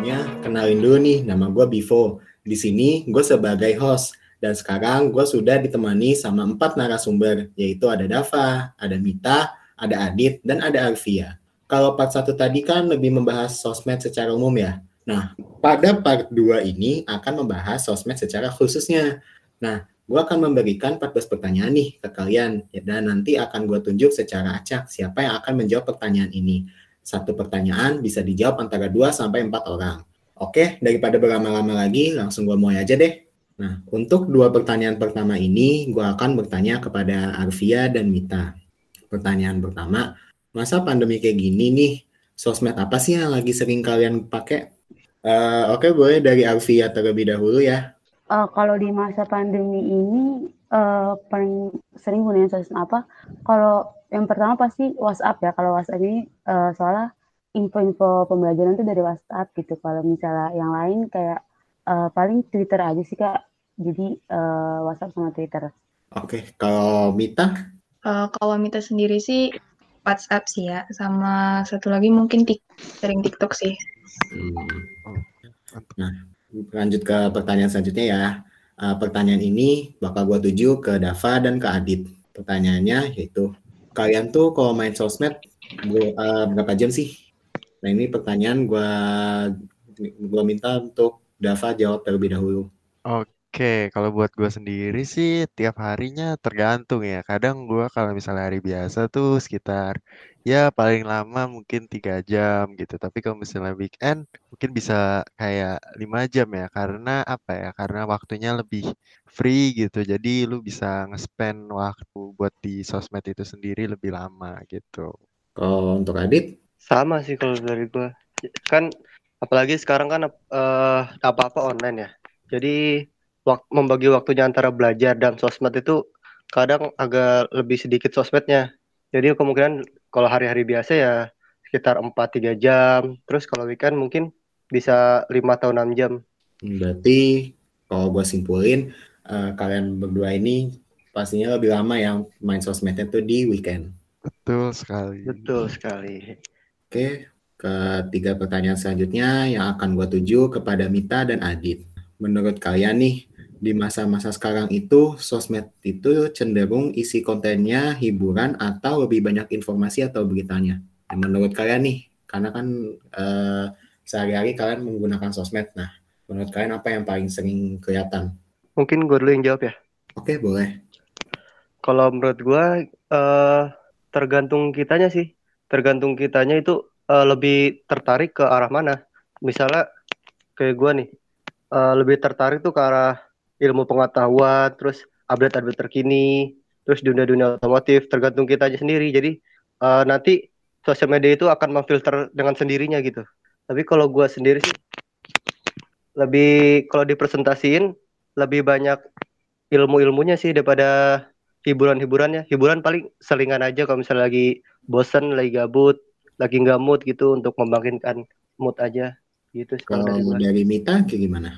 Sebelumnya, kenalin dulu nih, nama gue Bivo. Di sini, gue sebagai host. Dan sekarang gue sudah ditemani sama empat narasumber, yaitu ada Dava, ada Mita, ada Adit, dan ada Arvia. Kalau part satu tadi kan lebih membahas sosmed secara umum ya. Nah, pada part 2 ini akan membahas sosmed secara khususnya. Nah, gue akan memberikan 14 pertanyaan nih ke kalian. Dan nanti akan gue tunjuk secara acak siapa yang akan menjawab pertanyaan ini. Satu pertanyaan bisa dijawab antara 2 sampai 4 orang. Oke, daripada berlama-lama lagi, langsung gue mulai aja deh. Nah, untuk dua pertanyaan pertama ini, gue akan bertanya kepada Arvia dan Mita. Pertanyaan pertama, masa pandemi kayak gini nih, sosmed apa sih yang lagi sering kalian pakai? Uh, Oke, okay, boleh dari Arvia terlebih dahulu ya. Uh, kalau di masa pandemi ini, uh, paling sering gunain sosmed apa? Kalau yang pertama pasti WhatsApp ya. Kalau WhatsApp ini uh, soalnya info-info pembelajaran itu dari WhatsApp gitu. Kalau misalnya yang lain kayak uh, paling Twitter aja sih kak. Jadi uh, WhatsApp sama Twitter. Oke, okay. kalau Mita? Uh, kalau Mita sendiri sih WhatsApp sih ya, sama satu lagi mungkin tik sering TikTok sih. Hmm. Nah, lanjut ke pertanyaan selanjutnya ya. Uh, pertanyaan ini bakal gua tuju ke Dava dan ke Adit. Pertanyaannya yaitu, kalian tuh kalau main sosmed uh, berapa jam sih? Nah ini pertanyaan gua gua minta untuk Dava jawab terlebih dahulu. Oke, kalau buat gue sendiri sih tiap harinya tergantung ya. Kadang gue kalau misalnya hari biasa tuh sekitar ya paling lama mungkin tiga jam gitu. Tapi kalau misalnya weekend mungkin bisa kayak lima jam ya. Karena apa ya? Karena waktunya lebih free gitu. Jadi lu bisa nge-spend waktu buat di sosmed itu sendiri lebih lama gitu. Kalau untuk Adit? Sama sih kalau dari gue. Kan apalagi sekarang kan uh, apa-apa online ya jadi wak membagi waktunya antara belajar dan sosmed itu kadang agak lebih sedikit sosmednya. Jadi kemungkinan kalau hari-hari biasa ya sekitar 4-3 jam. Terus kalau weekend mungkin bisa 5 atau 6 jam. Berarti kalau gue simpulin uh, kalian berdua ini pastinya lebih lama yang main sosmednya tuh di weekend. Betul sekali. Betul sekali. Oke Ketiga pertanyaan selanjutnya yang akan gue tuju kepada Mita dan Adit. Menurut kalian nih, di masa-masa sekarang itu, sosmed itu cenderung isi kontennya hiburan atau lebih banyak informasi atau beritanya? Menurut kalian nih, karena kan eh, sehari-hari kalian menggunakan sosmed. Nah, menurut kalian apa yang paling sering kelihatan? Mungkin gue dulu yang jawab ya. Oke, boleh. Kalau menurut gue, uh, tergantung kitanya sih. Tergantung kitanya itu uh, lebih tertarik ke arah mana? Misalnya kayak gue nih, uh, lebih tertarik tuh ke arah ilmu pengetahuan, terus update-update terkini, terus dunia-dunia otomotif, tergantung kita aja sendiri. Jadi uh, nanti sosial media itu akan memfilter dengan sendirinya gitu. Tapi kalau gue sendiri sih lebih kalau dipresentasiin lebih banyak ilmu-ilmunya sih daripada hiburan-hiburannya. Hiburan paling selingan aja kalau misalnya lagi bosen, lagi gabut, lagi nggak mood gitu untuk membangkitkan mood aja gitu kalau dari, dari Mita kayak gimana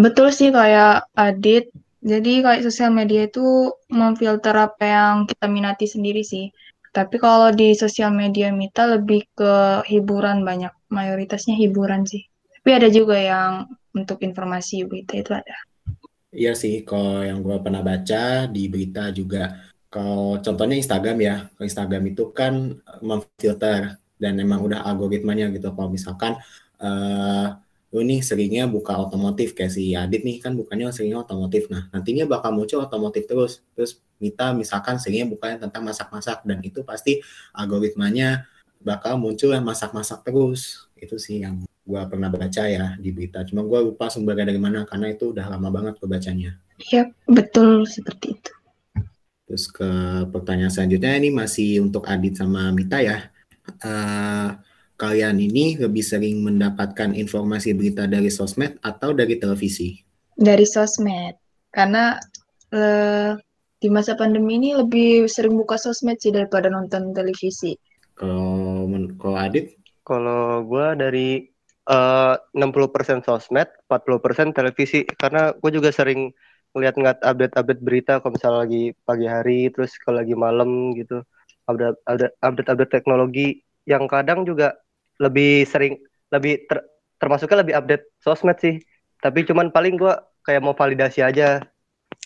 betul sih kayak Adit. Jadi kayak sosial media itu memfilter apa yang kita minati sendiri sih. Tapi kalau di sosial media Mita lebih ke hiburan banyak. Mayoritasnya hiburan sih. Tapi ada juga yang untuk informasi berita itu ada. Iya sih, kalau yang gue pernah baca di berita juga, kalau contohnya Instagram ya, Instagram itu kan memfilter dan memang udah algoritmanya gitu. Kalau misalkan uh, lu nih seringnya buka otomotif kayak si Adit nih kan bukannya seringnya otomotif. Nah nantinya bakal muncul otomotif terus. Terus Mita misalkan seringnya bukanya tentang masak-masak dan itu pasti algoritmanya bakal muncul yang masak-masak terus. Itu sih yang gua pernah baca ya di berita. Cuma gua lupa sumbernya dari mana karena itu udah lama banget gue bacanya. Iya betul seperti itu. Terus ke pertanyaan selanjutnya ini masih untuk Adit sama Mita ya. Uh, kalian ini lebih sering mendapatkan informasi berita dari sosmed atau dari televisi? Dari sosmed, karena uh, di masa pandemi ini lebih sering buka sosmed sih daripada nonton televisi. Kalau kalau Adit? Kalau gue dari uh, 60% sosmed, 40% televisi. Karena gue juga sering ngeliat-ngeliat update-update berita kalau misalnya lagi pagi hari, terus kalau lagi malam gitu update update update, update teknologi yang kadang juga lebih sering lebih ter, termasuknya lebih update sosmed sih. Tapi cuman paling gue kayak mau validasi aja.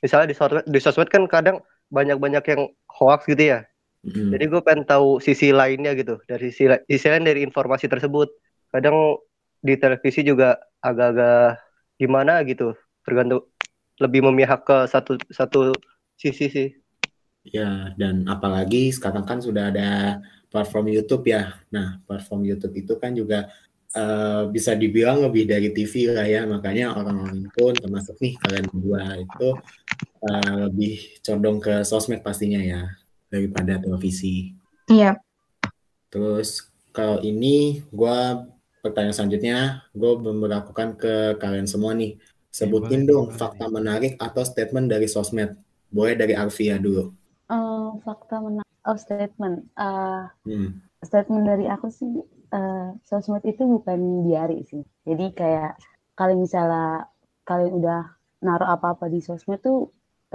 Misalnya di sosmed, di sosmed kan kadang banyak-banyak yang hoax gitu ya. Mm. Jadi gue pengen tahu sisi lainnya gitu dari sisi, sisi lain dari informasi tersebut. Kadang di televisi juga agak-agak gimana gitu, tergantung lebih memihak ke satu satu sisi sih. Ya, dan apalagi sekarang kan sudah ada platform YouTube ya. Nah, platform YouTube itu kan juga eh, bisa dibilang lebih dari TV lah ya. Makanya orang-orang pun termasuk nih kalian berdua itu eh, lebih condong ke sosmed pastinya ya daripada televisi. Iya, Terus kalau ini gue pertanyaan selanjutnya gue melakukan ke kalian semua nih. Sebutin boleh, dong boleh fakta menarik atau statement dari sosmed. Boleh dari Arvia dulu. Eh, fakta menarik. Oh, statement. Eh, Hmm. statement dari aku sih, eh, sosmed itu bukan diari sih. Jadi kayak kalau misalnya kalian udah naruh apa-apa di sosmed tuh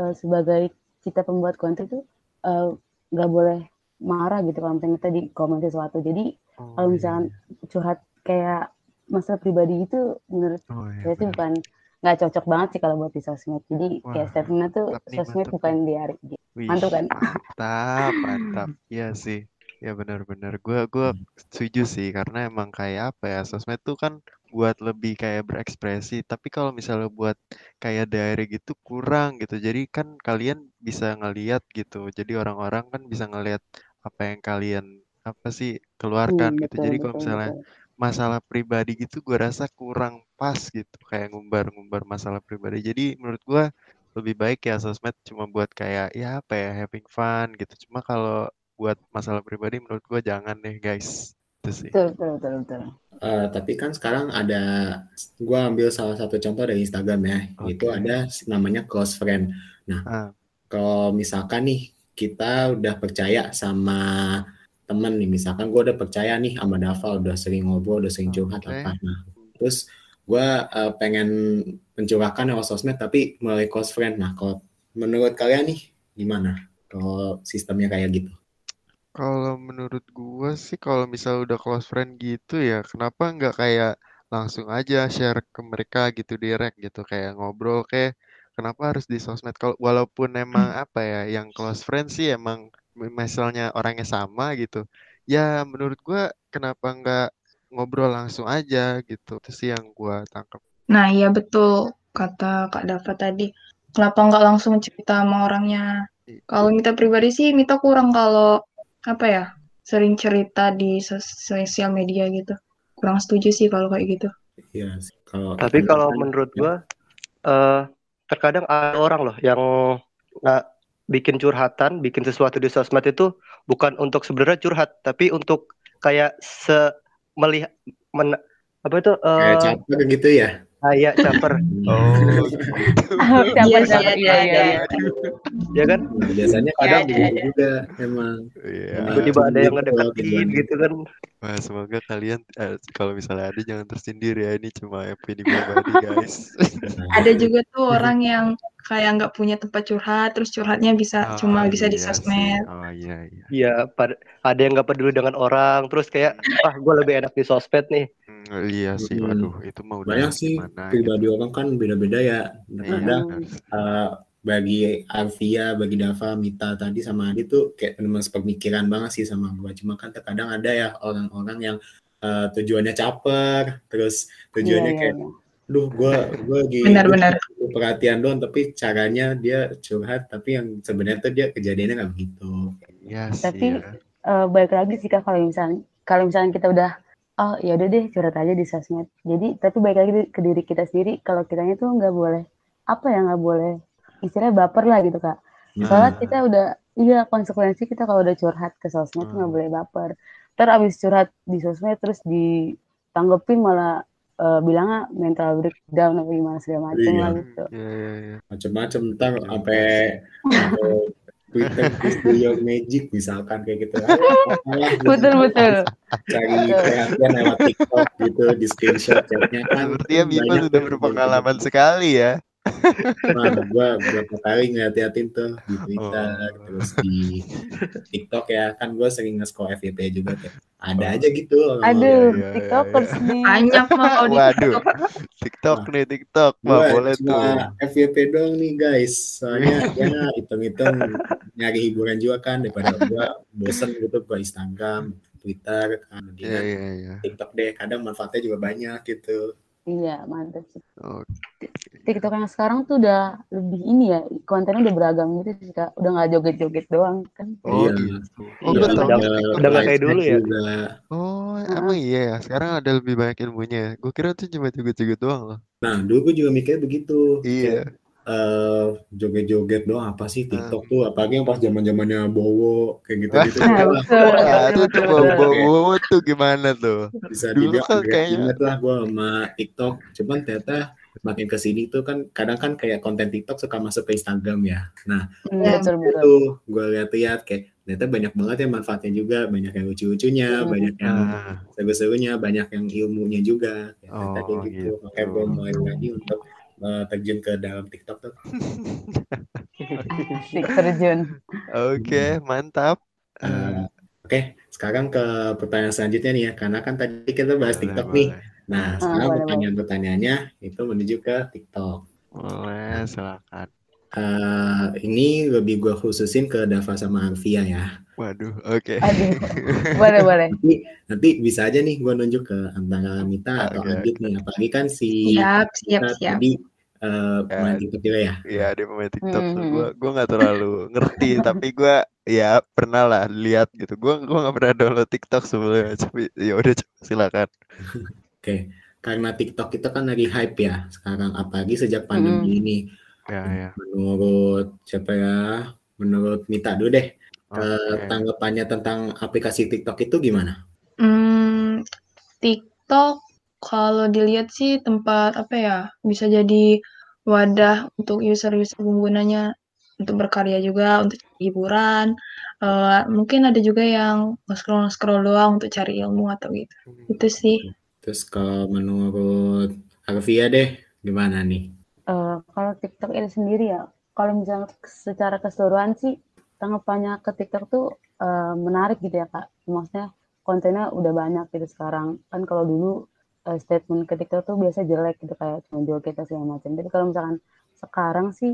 eh, sebagai kita pembuat konten tuh eh, nggak boleh marah gitu kalau misalnya kita di komen sesuatu. Jadi Oh, kalau iya, misalkan iya. curhat kayak masalah pribadi itu menurut Oh iya saya sih benar. bukan nggak cocok banget sih kalau buat di sosmed. Jadi kayak Wah, statementnya tuh mantap sosmed mantap bukan diari. Gitu. Wih, kan? mantap, mantap. Iya sih. Ya benar-benar. Gua gua Hmm. setuju sih karena emang kayak apa ya, sosmed tuh kan buat lebih kayak berekspresi, tapi kalau misalnya buat kayak diary gitu kurang gitu. Jadi kan kalian bisa ngeliat gitu. Jadi orang-orang kan bisa ngeliat apa yang kalian apa sih keluarkan Hmm, gitu. betul, Jadi kalau misalnya betul. Masalah pribadi gitu gue rasa kurang pas gitu kayak ngumbar-ngumbar masalah pribadi. Jadi menurut gua lebih baik ya sosmed cuma buat kayak ya apa ya having fun gitu. Cuma kalau buat masalah pribadi menurut gua jangan deh guys. Itu sih. Betul, betul, betul, betul. Eh, tapi kan sekarang ada, gua ambil salah satu contoh dari Instagram ya, itu Oke. ada namanya close friend. Nah, Ah, kalau misalkan nih kita udah percaya sama temen nih, misalkan gua udah percaya nih sama Dava, udah sering ngobrol, udah sering curhat oke. apa. Nah, terus gua eh, pengen mencurahkan lewat sosmed tapi melalui close friend. Nah, kalau menurut kalian nih gimana? Kalau sistemnya kayak gitu? Kalau menurut gua sih kalau misal udah close friend gitu ya, kenapa nggak kayak langsung aja share ke mereka gitu direct gitu kayak ngobrol kayak kenapa harus di sosmed kalau walaupun emang apa ya yang close friend sih emang misalnya orangnya sama gitu. Ya menurut gua kenapa nggak ngobrol langsung aja gitu. Itu sih yang gua tangkap. Nah, iya betul kata Kak Dava tadi. Kenapa nggak langsung cerita sama orangnya? Kalau Mita pribadi sih, Mita kurang kalau apa ya, sering cerita di sos- sosial media gitu. Kurang setuju sih kalau kayak gitu. Iya, kalau Tapi kalau menurut ya. gua eh terkadang ada orang loh yang nggak bikin curhatan, bikin sesuatu di sosmed itu bukan untuk sebenarnya curhat, tapi untuk kayak se melihat men, apa itu kayak eh caper gitu ya. kayak caper, Oh, Iya, iya, Iya, iya, iya. iya. ya kan? Nah, biasanya kadang iya, iya. juga emang. iya. Tiba-tiba ada yang ngedeketin gitu kan. Wah, semoga kalian eh, kalau misalnya ada jangan tersindir ya ini cuma opini pribadi guys. Ada juga tuh orang yang kayak nggak punya tempat curhat, terus curhatnya bisa Oh cuma bisa di iya sih. sosmed. Oh iya iya. Iya, pad- ada yang nggak peduli dengan orang, terus kayak, ah gue lebih enak di sosmed nih. Hmm, iya sih. Hmm. Waduh, itu udah Banyak sih gimana pribadi gitu. orang kan beda-beda ya. Iya, Kadang benar. eh, bagi Alvia, bagi Dava, Mita tadi sama Adi tuh kayak benar sepemikiran banget sih sama gua. Cuma kan terkadang ada ya orang-orang yang eh, tujuannya caper, terus Iya, tujuannya iya, kayak, iya. Duh gua gua lagi Benar-benar. perhatian doang, tapi caranya dia curhat, tapi yang sebenarnya tuh dia kejadiannya nggak begitu. Iya sih Tapi ya. eh, balik lagi sih kak kalau misalnya kalau misalnya kita udah oh ya udah deh curhat aja di sosmed. Jadi tapi balik lagi ke diri kita sendiri kalau kitanya tuh nggak boleh apa ya nggak boleh istilahnya baper lah gitu kak. Soalnya Nah, kita udah iya konsekuensi kita kalau udah curhat ke sosmed tuh nggak Hmm. boleh baper. Ntar abis curhat di sosmed terus ditanggepin malah eh, bilangnya mental breakdown apa gimana segala macem Iya. lah gitu. Iya iya iya. macam-macam ntar Juga sampai Twitter your magic misalkan kayak gitu gitu. Betul betul. cari perhatian lewat TikTok gitu di screenshot chatnya kan Sepertinya Bima sudah berpengalaman sekali ya. Wah, gua berapa kali ngeliat-liatin tuh di Twitter, Oh. terus di TikTok ya. Kan gue sering nge-scroll FYP juga kayak ada Oh. aja gitu. orang Aduh, iya, tiktokers iya. nih. Banyak mah di Waduh, TikTok. TikTok Wah. nih TikTok, Gue wah boleh tuh. FYP doang nih guys. Soalnya ya hitung-hitung nyari hiburan juga kan daripada gue bosen gitu ke Instagram, Twitter, kan. Mendingan iya iya. TikTok deh. Kadang manfaatnya juga banyak gitu. Iya, mantap sih. Oke. TikTok yang sekarang tuh udah lebih ini ya, kontennya udah beragam gitu sih, Kak. Udah nggak joget-joget doang kan. Oh Iya. gitu. Oh Iya, gue tau udah- udah nggak ada- kayak dulu ya. Juga. Oh emang iya ya. Sekarang ada lebih banyak ilmunya. Gue kira tuh cuma joget-joget doang loh. Nah, dulu gue juga mikirnya begitu. Iya. Eh joget-joget doang apa sih TikTok tuh apalagi yang pas zaman-zamannya Bowo kayak Wah, betul, itu tuh bawa tuh gimana tuh? bisa dibilang kan kayaknya- lah gue sama TikTok. Cuman ternyata makin ke sini tuh kan kadang kan kayak konten TikTok suka masuk ke Instagram ya. Nah Hmm, Ya, betul, betul. itu gue lihat-lihat kayak ternyata banyak banget ya manfaatnya juga. Banyak yang lucu-lucunya Hmm. banyak yang Nah, seru-serunya banyak yang ilmunya juga. Kayak Oh, tadi gitu. Gitu. makanya gue mulai lagi untuk terjun ke dalam TikTok tuh Asik terjun. Oke, mantap. Eh, Eh, Oke, sekarang ke pertanyaan selanjutnya nih ya, karena kan tadi kita bahas boleh, TikTok boleh. nih. Nah, Ah, sekarang pertanyaan-pertanyaannya itu menuju ke TikTok. Boleh, silakan. Eh, ini lebih gue khususin ke Dava sama Arvia ya. Waduh, oke. Aduh, boleh, boleh. Nanti, nanti bisa aja nih gue nunjuk ke antara Mita atau Oke, Adit nih. Apalagi kan si Siap, siap, Mita siap. tadi eh, main Ya. TikTok juga ya. Iya, dia pemain TikTok tuh. Hmm. Gue gue nggak terlalu ngerti, tapi gue ya pernah lah lihat gitu. Gue gue nggak pernah download TikTok sebelumnya, tapi ya udah silakan. Oke, karena TikTok itu kan lagi hype ya sekarang, apalagi sejak pandemi ini. Ya ya. Menurut siapa ya? Menurut Mita dulu deh. Oke. Eh, tanggapannya tentang aplikasi TikTok itu gimana? Hmm, TikTok kalau dilihat sih tempat apa ya bisa jadi wadah untuk user-user penggunanya untuk berkarya juga untuk hiburan Eh, mungkin ada juga yang scroll scroll doang untuk cari ilmu atau gitu itu sih Terus kalau menurut Arvia deh, gimana nih? Eh, kalau TikTok itu sendiri ya, kalau misalnya secara keseluruhan sih tanggapannya ke TikTok tuh eh, menarik gitu ya kak. Maksudnya kontennya udah banyak gitu sekarang. Kan kalau dulu eh, statement ke TikTok tuh biasa jelek gitu kayak cuma atau segala macam. Tapi kalau misalkan sekarang sih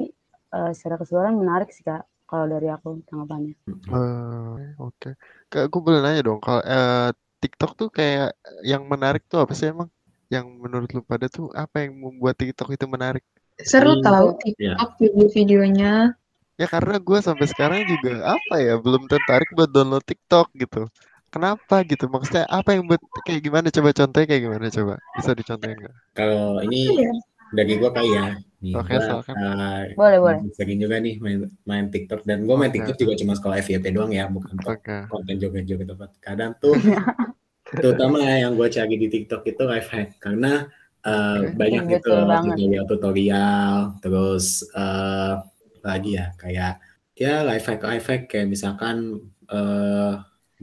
eh, secara keseluruhan menarik sih kak. Kalau dari aku tanggapannya. Eh, oke. Kak, gue boleh nanya dong, kalau eh, TikTok tuh kayak yang menarik tuh apa sih emang? Yang menurut lu pada tuh apa yang membuat TikTok itu menarik? Seru Hmm, tahu ya. TikTok video-videonya Ya karena gue sampai sekarang juga apa ya belum tertarik buat download TikTok gitu. Kenapa gitu? Maksudnya apa yang buat kayak gimana? Coba contohnya kayak gimana? Coba bisa dicontohin nggak? Kalau ini Iya. dari gua kali ya. Nih, Oke, gua, silakan. eh, Boleh, boleh. sering juga nih main, main TikTok dan gua main Oke. TikTok juga cuma sekolah FYP doang ya, bukan untuk Oke. konten joget-joget apa. Kadang tuh terutama yang gua cari di TikTok itu life hack karena eh, Oke. banyak Betul gitu banget. tutorial-tutorial terus eh, lagi ya kayak ya life hack life hack kayak misalkan eh,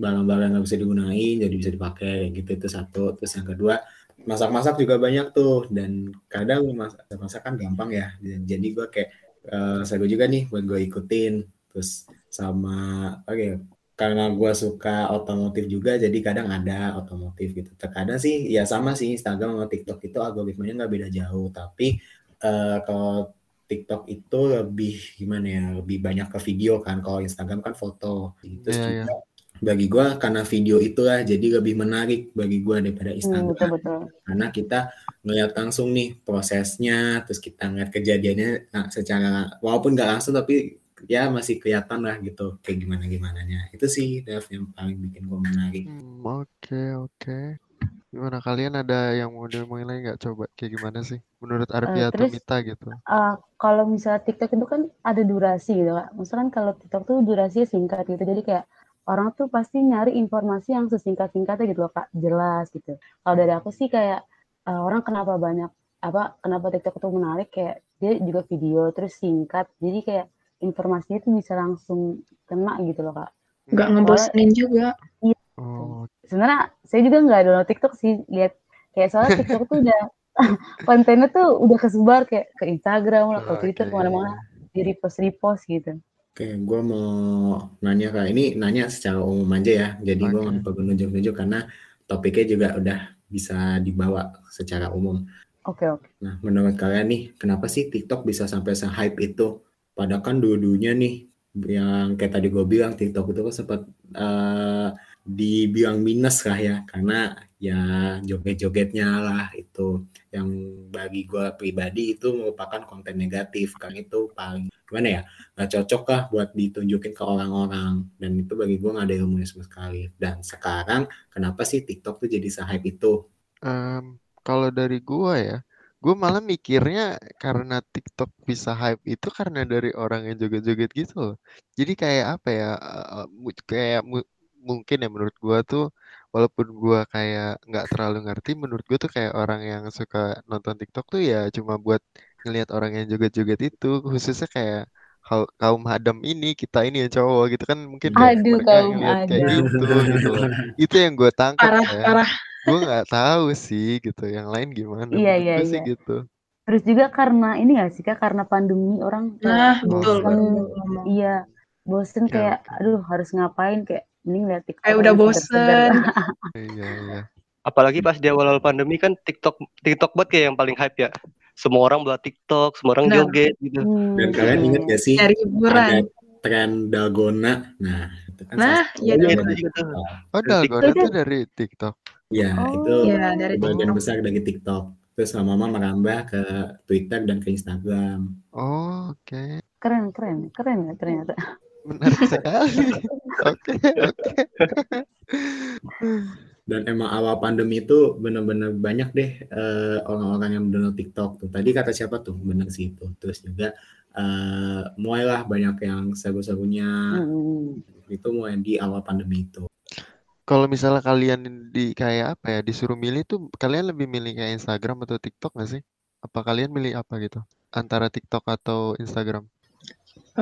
barang-barang yang nggak bisa digunain jadi bisa dipakai kayak gitu itu satu terus yang kedua masak-masak juga banyak tuh dan kadang masak masak kan gampang ya jadi gua kayak eh, seru juga nih buat gue ikutin terus sama oke karena gua suka otomotif juga jadi kadang ada otomotif gitu. Terkadang sih ya sama sih Instagram sama TikTok itu algoritmanya nggak beda jauh. Tapi eh, kalau TikTok itu lebih gimana ya lebih banyak ke video kan. Kalau Instagram kan foto. Terus Iya, juga bagi gua karena video itulah jadi lebih menarik bagi gua daripada Hmm, Instagram. betul betul. karena kita ngeliat langsung nih prosesnya terus kita ngeliat kejadiannya nah, secara walaupun nggak langsung tapi ya masih kelihatan lah gitu kayak gimana gimananya itu sih Dev yang paling bikin gue menarik Hmm, oke oke. Gimana kalian ada yang mau diomongin lagi nggak? Coba kayak gimana sih? Menurut Arvia atau terus- Mita gitu? Eh, kalau misalnya TikTok itu kan ada durasi gitu kak. Maksudnya kan kalau TikTok tuh durasinya singkat gitu. Jadi kayak orang tuh pasti nyari informasi yang sesingkat-singkatnya gitu loh kak. Jelas gitu. Kalau dari aku sih kayak eh, orang kenapa banyak apa kenapa TikTok tuh menarik kayak dia juga video terus singkat. Jadi kayak informasinya tuh bisa langsung kena gitu loh kak. nggak ngebosenin juga Oh, Sebenarnya saya juga nggak download TikTok sih lihat kayak soalnya TikTok tuh udah kontennya tuh udah kesebar kayak ke Instagram lah, ke Twitter Oke. ke mana-mana di repost repost gitu. Oke, gue mau nanya kak. Ini nanya secara umum aja ya. Jadi gue Oke. nggak perlu nunjuk-nunjuk karena topiknya juga udah bisa dibawa secara umum. Oke oke. Nah, menurut kalian nih, kenapa sih TikTok bisa sampai se-hype itu? Padahal kan dulu-dulunya nih, yang kayak tadi gue bilang, TikTok itu kan sempat eh, dibilang minus lah ya, karena ya joget-jogetnya lah itu yang bagi gue pribadi itu merupakan konten negatif, kan itu paling gimana ya, nggak cocok lah buat ditunjukin ke orang-orang, dan itu bagi gue nggak ada ilmunya sama sekali. Dan sekarang, kenapa sih TikTok tuh jadi se-hype itu? Em, kalau dari gua ya, gua malah mikirnya karena TikTok bisa hype itu karena dari orang yang joget-joget gitu loh. Jadi kayak apa ya? mu- kayak mu- mungkin ya menurut gua tuh walaupun gua kayak nggak terlalu ngerti, menurut gua tuh kayak orang yang suka nonton TikTok tuh ya cuma buat ngelihat orang yang joget-joget itu, khususnya kayak kaum hadam ini, kita ini yang cowok gitu kan mungkin kayak Aduh, kaum ngelihat kayak gitu gitu. Itu yang gue tangkap Parah, ya parah. gue nggak tahu sih gitu yang lain gimana Iya iya sih iya. gitu Terus juga karena ini gak sih kak karena pandemi orang Nah, betul ngomong. iya bosen ya kayak aduh harus ngapain kayak mending lihat TikTok Kayak udah bosen. iya iya Apalagi pas di awal-awal pandemi kan TikTok TikTok buat kayak yang paling hype ya. Semua orang buat TikTok, semua orang Benar. joget gitu. Hmm, Dan kalian ingat gak sih Cari ada hiburan. tren dalgona? Nah, itu kan Nah, iya Iya dari itu oh Dari TikTok. dalgona Itu dari TikTok Ya, itu oh Iya, dari sebagian TikTok. besar dari TikTok. Terus lama-lama merambah ke Twitter dan ke Instagram. oh oke keren keren keren ya ternyata. menarik sekali oke oke Dan emang awal pandemi itu bener-bener banyak deh eh, orang-orang yang download TikTok tuh. Tadi kata siapa tuh? Bener sih itu. Terus juga eh mulailah banyak yang seru-serunya Hmm. itu mulai di awal pandemi itu. kalau misalnya kalian di kayak apa ya disuruh milih tuh kalian lebih milih kayak Instagram atau TikTok nggak sih apa kalian milih apa gitu antara TikTok atau Instagram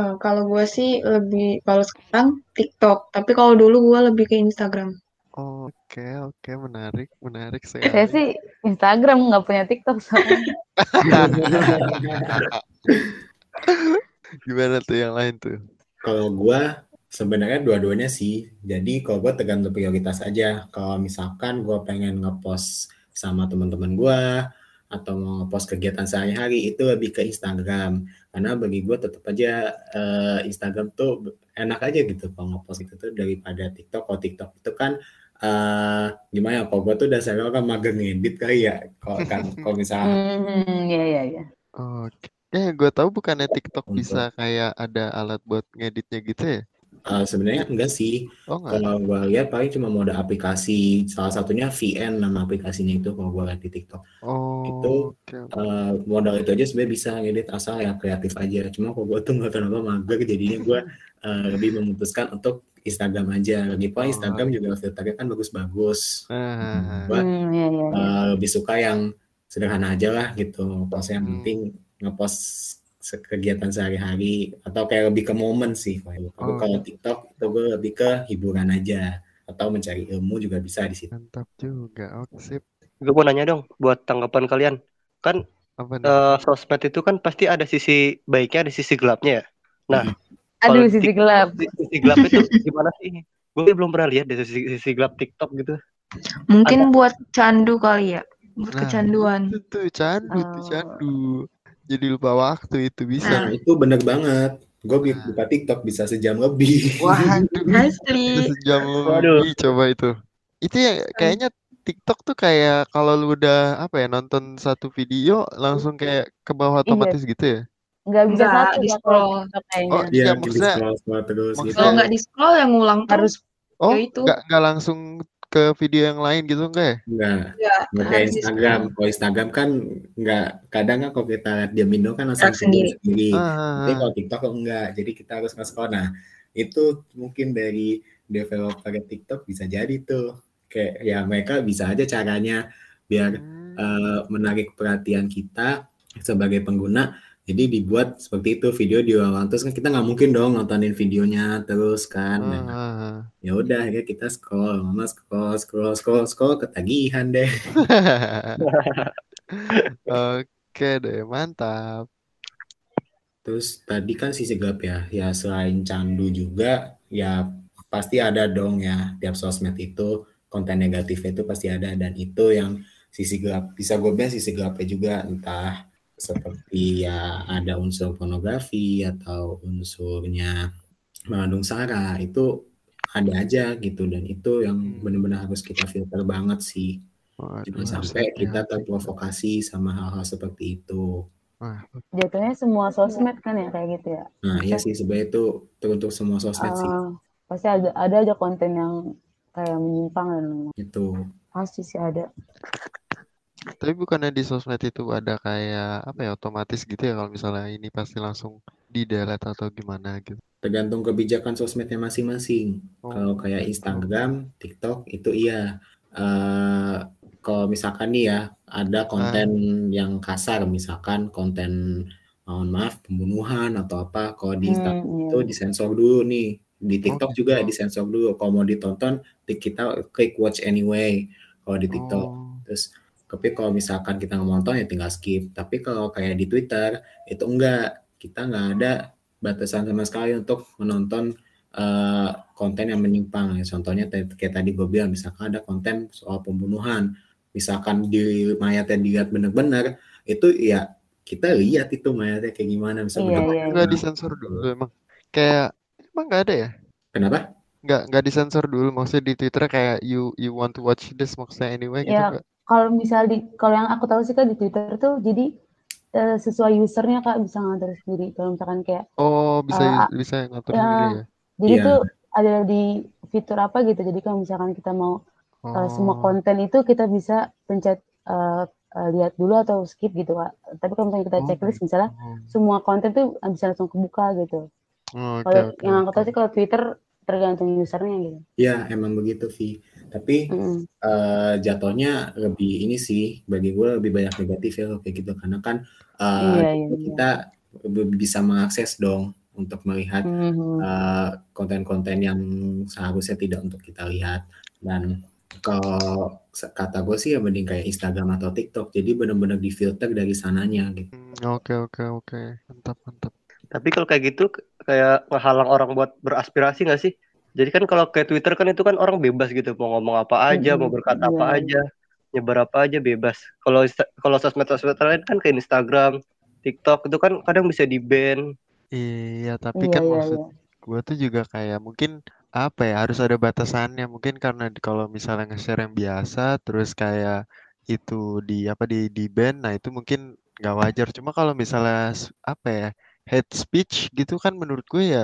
Eh, kalau gue sih lebih kalau sekarang TikTok, tapi kalau dulu gue lebih ke Instagram. Oke oke menarik menarik Saya sekali sih Instagram nggak punya TikTok soalnya. gimana tuh yang lain tuh Kalau gua sebenarnya dua-duanya sih. Jadi kalau gua tergantung prioritas aja. Kalau misalkan gua pengen ngepost sama teman-teman gua atau mau ngepost kegiatan sehari-hari itu lebih ke Instagram. Karena bagi gua tetap aja eh, Instagram tuh enak aja gitu kalau ngepost itu tuh daripada TikTok. Kalau TikTok itu kan eh gimana ya? Kalau gua tuh dasarnya kan mager ngedit kali ya. Kalau kan kalau misalnya Hmm, iya iya iya. Oke. Eh, gue tahu bukannya TikTok untuk bisa kayak ada alat buat ngeditnya gitu ya? eh, sebenarnya enggak sih. Oh? Kalau gua lihat paling cuma mode aplikasi. Salah satunya VN nama aplikasinya itu kalau gua lihat di TikTok. Oh, Itu oke. eh, modal itu aja sebenarnya bisa ngedit asal ya kreatif aja. Cuma kalau gua tuh nggak kenapa mager jadinya gua eh, lebih memutuskan untuk Instagram aja. Lagi pula Oh, Instagram juga filternya kan bagus-bagus. nah, Gua Hmm, iya iya iya. eh, lebih suka yang sederhana aja lah gitu. Pokoknya yang hmm, penting ngepost kegiatan sehari-hari atau kayak lebih ke momen sih. Kalau oh, kalau TikTok itu gue lebih ke hiburan aja atau mencari ilmu juga bisa di situ. mantap juga. Oke, sip. Gue mau nanya dong buat tanggapan kalian. Kan Apa nih? eh, sosmed itu kan pasti ada sisi baiknya, ada sisi gelapnya ya. Nah, Mm-mm. Aduh sisi tik- gelap. si- sisi gelap itu gimana sih? Gue belum pernah lihat deh sisi, sisi gelap TikTok gitu. Ada. Mungkin buat candu kali ya, buat Nah, kecanduan. itu candu tuh Oh. candu. Jadi lupa waktu itu bisa. Nah itu bener banget. Gue Nah, buka TikTok bisa sejam lebih. waduh, bisa asli. sejam Waduh. lebih coba itu. Itu ya kayaknya TikTok tuh kayak kalau lu udah apa ya nonton satu video langsung kayak ke bawah Iya, otomatis gitu ya. Nggak bisa Nggak satu di kalau scroll. TikTok Oh kayaknya. Iya, iya di maksudnya scroll scroll terus gitu. Kalau maksudnya nggak di scroll yang ngulang Harus terus oh ya itu. nggak nggak langsung ke video yang lain gitu enggak ya? Enggak, Ya, nggak kayak di Instagram. Kalau Instagram kan nggak, kadang kan kalau kita lihat dia Indo kan langsung sendiri. sendiri. Ah, Tapi ah, kalau TikTok kok enggak, jadi kita harus nge-scroll. Nah, itu mungkin dari developer TikTok bisa jadi tuh. Kayak ya mereka bisa aja caranya biar hmm, eh, menarik perhatian kita sebagai pengguna. Jadi dibuat seperti itu video diulang terus kan kita nggak mungkin dong nontonin videonya terus kan. ah, Nah, ah. ya udah akhirnya kita scroll, lama scroll, scroll, scroll, scroll ketagihan deh. Oke deh, mantap. Terus tadi kan sisi gelap ya, ya selain candu juga, ya pasti ada dong ya tiap sosmed itu konten negatifnya itu pasti ada dan itu yang sisi gelap bisa gue bilang sisi gelapnya juga entah seperti ya ada unsur pornografi atau unsurnya mengandung sara itu ada aja gitu dan itu yang Hmm. benar-benar harus kita filter banget sih jangan harus sampai kita hati-hati. terprovokasi sama hal-hal seperti itu Wah, Jatuhnya semua sosmed kan ya kayak gitu ya. nah iya sih sebenarnya itu teruntuk semua sosmed sih Eh, pasti ada ada aja konten yang kayak menyimpang dan itu pasti sih ada. Tapi bukannya di sosmed itu ada kayak apa ya otomatis gitu ya kalau misalnya ini pasti langsung di delete atau gimana gitu. tergantung kebijakan sosmednya masing-masing Oh, kalau kayak. Instagram TikTok itu iya Eh kalau misalkan nih ya ada konten yang kasar misalkan konten mohon maaf pembunuhan atau apa kalau di Instagram Hmm, iya. itu disensor dulu nih di Oh, TikTok juga gitu. disensor dulu kalau mau ditonton di- kita klik watch anyway kalau di TikTok Oh, terus tapi kalau misalkan kita nggak mau nonton ya tinggal skip tapi kalau kayak di Twitter itu enggak kita nggak ada batasan sama sekali untuk menonton eh, konten yang menyimpang ya contohnya kayak tadi gue bilang misalkan ada konten soal pembunuhan misalkan di mayatnya dilihat bener-bener itu ya kita lihat itu mayatnya kayak gimana bisa Iya, bener iya, nggak iya. disensor dulu emang. Kayak emang nggak ada ya? kenapa Nggak nggak disensor dulu. Maksudnya di Twitter kayak you you want to watch this maksudnya anyway gitu Ya, nggak? Kalau misal di kalau yang aku tahu sih kak di Twitter tuh jadi eh, sesuai usernya kak bisa ngatur sendiri. Kalau misalkan kayak Oh bisa a- bisa ngatur ya sendiri ya. jadi Iya. tuh ada di fitur apa gitu. Jadi kalau misalkan kita mau eh, semua Oh konten itu kita bisa pencet eh, eh, lihat dulu atau skip gitu kak. Tapi kalau misalnya kita oh checklist gitu. misalnya semua konten tuh bisa langsung kebuka gitu. Oh, Oke Kalau oke yang aku tahu sih kalau Twitter tergantung usernya gitu. ya emang begitu Vi tapi Mm-mm. eh, jatuhnya lebih ini sih bagi gue lebih banyak negatif ya kayak gitu karena kan eh, Iya iya iya. kita be- bisa mengakses dong untuk melihat Mhm. eh, konten-konten yang seharusnya tidak untuk kita lihat dan kalau kata gue sih ya mending kayak Instagram atau TikTok jadi benar-benar difilter dari sananya gitu Oke oke oke. Mantap mantap. Tapi kalau kayak gitu kayak ngehalang orang buat beraspirasi nggak sih? Jadi kan kalau kayak Twitter kan itu kan orang bebas gitu mau ngomong apa aja, mau Mm-mm. berkata Iya apa aja, nyebar apa aja bebas. Kalau kalau sosmed-sosmed lain kan kayak Instagram, TikTok itu kan kadang bisa di-ban. Iya tapi Iya kan iya maksud iya. gue tuh juga kayak mungkin apa ya harus ada batasannya mungkin karena kalau misalnya nge-share yang biasa terus kayak itu di apa di di ban nah itu mungkin nggak wajar cuma kalau misalnya apa ya hate speech gitu kan menurut gue ya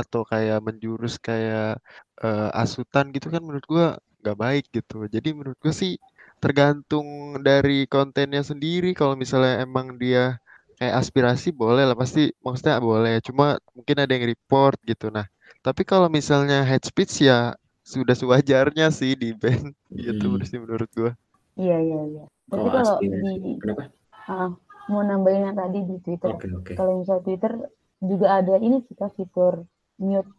atau kayak menjurus kayak eh, asutan gitu kan menurut gue nggak baik gitu. Jadi menurut gue sih tergantung dari kontennya sendiri. Kalau misalnya emang dia kayak aspirasi boleh lah pasti maksudnya boleh. Cuma mungkin ada yang report gitu. Nah tapi kalau misalnya hate speech ya sudah sewajarnya sih di ban gitu Hmm. sih menurut gua Iya iya iya. Tapi kalau kalau di kenapa? Ah, mau nambahin yang tadi di Twitter. oke oke Kalau misalnya Twitter juga ada ini kita fitur mute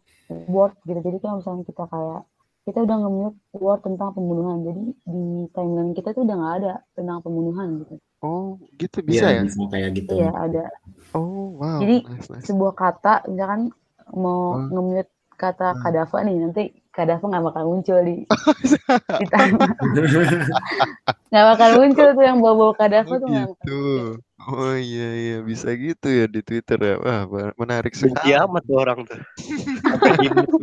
word gitu. Jadi kalau misalnya kita kayak kita udah nge-mute word tentang pembunuhan. Jadi di timeline kita tuh udah nggak ada tentang pembunuhan gitu. oh gitu Iya bisa ya bisa kayak gitu Iya ada. oh wow Jadi nice nice sebuah kata misalkan mau Hmm. nge-mute kata Hmm. Kadafa nih nanti Kadafa nggak bakal muncul di di timeline. nggak bakal muncul tuh yang bawa-bawa Kadafa oh tuh nggak gitu muncul. oh iya iya bisa gitu ya di Twitter ya wah menarik Benci sekali amat tuh orang tuh.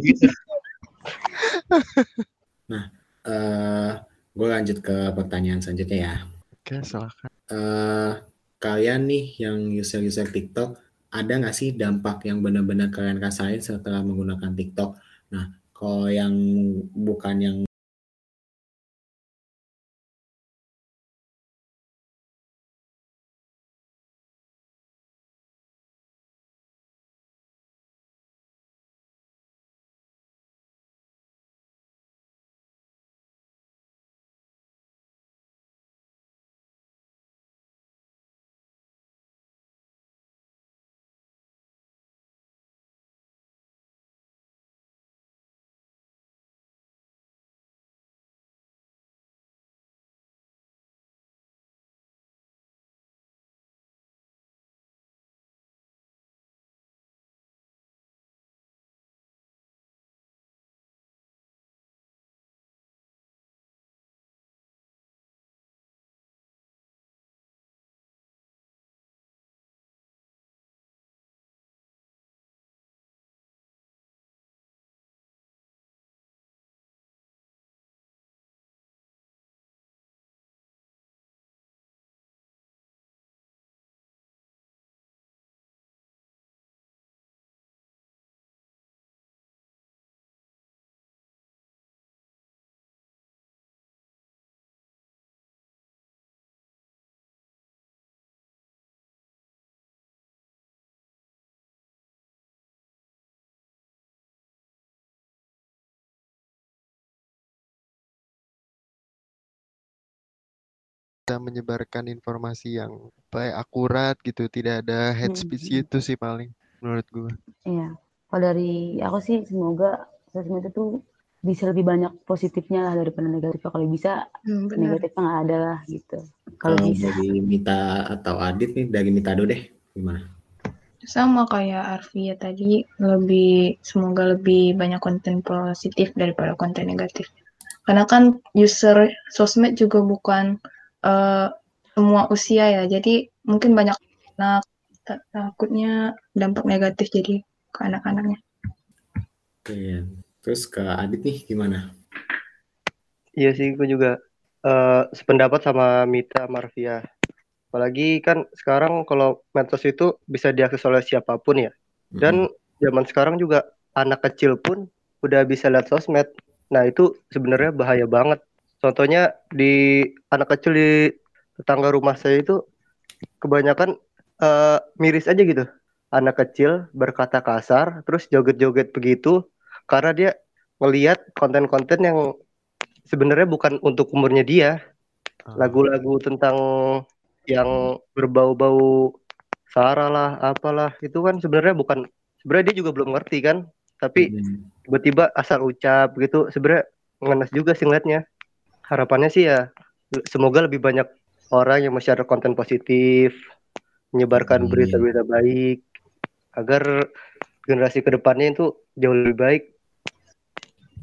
Gitu. nah eh gue lanjut ke pertanyaan selanjutnya ya oke silakan eh kalian nih yang user-user TikTok ada nggak sih dampak yang benar-benar kalian rasain setelah menggunakan TikTok? Nah, kalau yang bukan yang bisa menyebarkan informasi yang apa ya, akurat gitu, tidak ada hate Hmm, speech hmm. gitu sih paling menurut gue. Iya. Kalau dari aku sih semoga sosmed itu bisa lebih banyak positifnya lah daripada negatifnya. Kalau bisa Hmm, benar. negatifnya nggak ada lah gitu. Kalau bisa. dari Mita atau Adit nih, dari Mita dulu deh, gimana? Sama kayak Arfi ya tadi, lebih semoga lebih banyak konten positif daripada konten negatif. Karena kan user sosmed juga bukan eh, semua usia ya, jadi mungkin banyak anak ta- takutnya dampak negatif jadi ke anak-anaknya. Oke, terus ke Adit nih gimana? Iya sih, gue juga eh, sependapat sama Mita Marvia. Apalagi kan sekarang kalau medsos itu bisa diakses oleh siapa pun ya. Dan zaman sekarang juga anak kecil pun udah bisa lihat sosmed. Nah itu sebenarnya bahaya banget. Contohnya di anak kecil di tetangga rumah saya itu kebanyakan eh, miris aja gitu. Anak kecil berkata kasar, terus joget-joget begitu karena dia ngelihat konten-konten yang sebenarnya bukan untuk umurnya dia. Ah, Lagu-lagu tentang yang berbau-bau sara lah, apalah itu kan sebenarnya bukan sebenarnya dia juga belum ngerti kan, tapi Hmm. tiba-tiba asal ucap gitu sebenarnya ngenes juga sih ngeliatnya. Harapannya sih ya semoga lebih banyak orang yang share konten positif, menyebarkan berita-berita baik agar generasi ke depannya itu jauh lebih baik.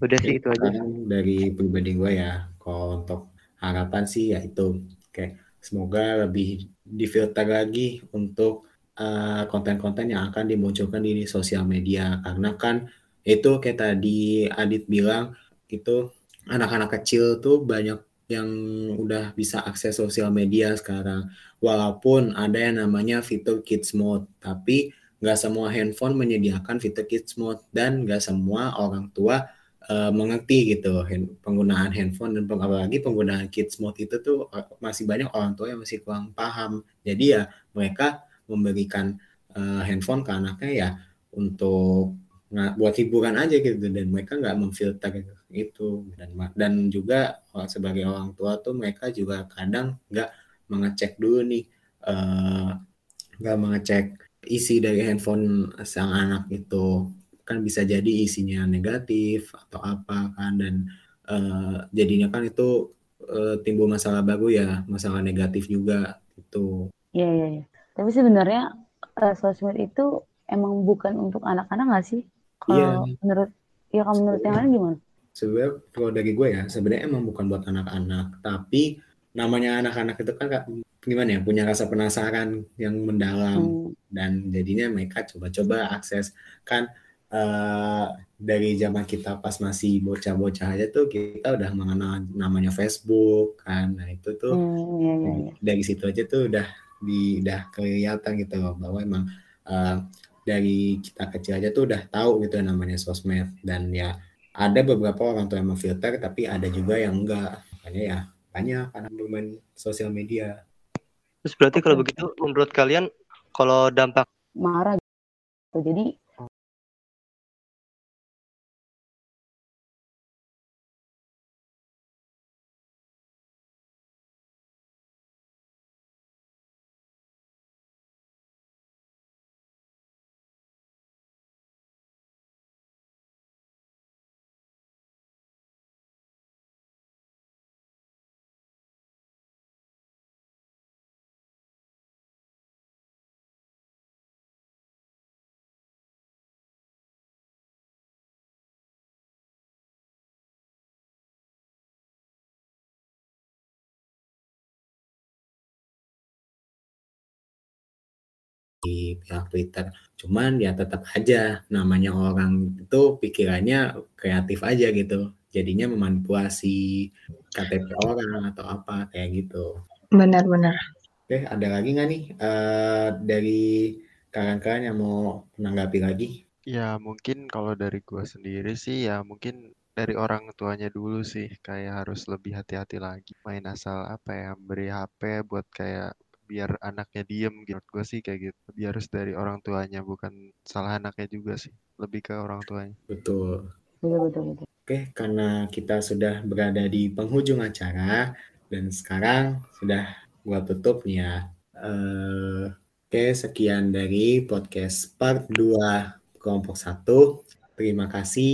Udah sih itu aja. Dari pribadi gue ya, kalau untuk harapan sih ya itu, kayak semoga lebih difilter lagi untuk eh, konten-konten yang akan dimunculkan di sosial media, karena kan itu kayak tadi Adit bilang itu anak-anak kecil tuh banyak yang udah bisa akses sosial media sekarang, walaupun ada yang namanya fitur kids mode, tapi nggak semua handphone menyediakan fitur kids mode dan nggak semua orang tua eh, mengerti gitu hand- penggunaan handphone dan apalagi penggunaan kids mode itu tuh eh, masih banyak orang tua yang masih kurang paham. Jadi ya mereka memberikan eh, handphone ke anaknya ya untuk nga- buat hiburan aja gitu. Dan mereka nggak memfilter itu. Dan dan juga eh, sebagai orang tua tuh mereka juga kadang nggak mengecek dulu nih eh, nggak mengecek isi dari handphone sang anak itu. Kan bisa jadi isinya negatif atau apa kan. Dan eh, jadinya kan itu eh, timbul masalah baru ya masalah negatif juga itu Iya, iya, iya. Tapi sebenarnya eh, sosmed itu emang bukan untuk anak-anak nggak sih? Kalau Iya. menurut, ya kalau menurut yang lain gimana? sebenarnya kalau dari gue ya sebenarnya emang bukan buat anak-anak tapi namanya anak-anak itu kan gimana ya punya rasa penasaran yang mendalam Hmm, dan jadinya mereka coba-coba akses kan eh, dari zaman kita pas masih bocah-bocah aja tuh kita udah mengenal namanya Facebook kan nah itu tuh hmm, iya, iya, iya. dari situ aja tuh udah di udah kelihatan gitu bahwa emang eh, dari kita kecil aja tuh udah tahu gitu yang namanya sosmed. Dan ya ada beberapa orang tua yang memfilter tapi ada juga yang enggak. Makanya ya banyak anak bermain sosial media. Terus berarti kalau begitu menurut kalian kalau dampak Marah gitu. Jadi di pihak Twitter. Cuman ya tetap aja namanya orang itu pikirannya kreatif aja gitu. Jadinya memanipulasi KTP orang atau apa kayak gitu. Benar-benar. Oke, ada lagi nggak nih eh, dari kalian-kalian yang mau menanggapi lagi? Ya mungkin kalau dari gua sendiri sih ya mungkin dari orang tuanya dulu sih kayak harus lebih hati-hati lagi main asal apa ya beri HP buat kayak biar anaknya diem gitu menurut gue sih kayak gitu lebih harus dari orang tuanya bukan salah anaknya juga sih lebih ke orang tuanya Betul. betul betul betul. Oke, karena kita sudah berada di penghujung acara, Dan sekarang sudah gua tutup nih ya. Eh, Oke, sekian dari podcast part 2 kelompok 1. Terima kasih.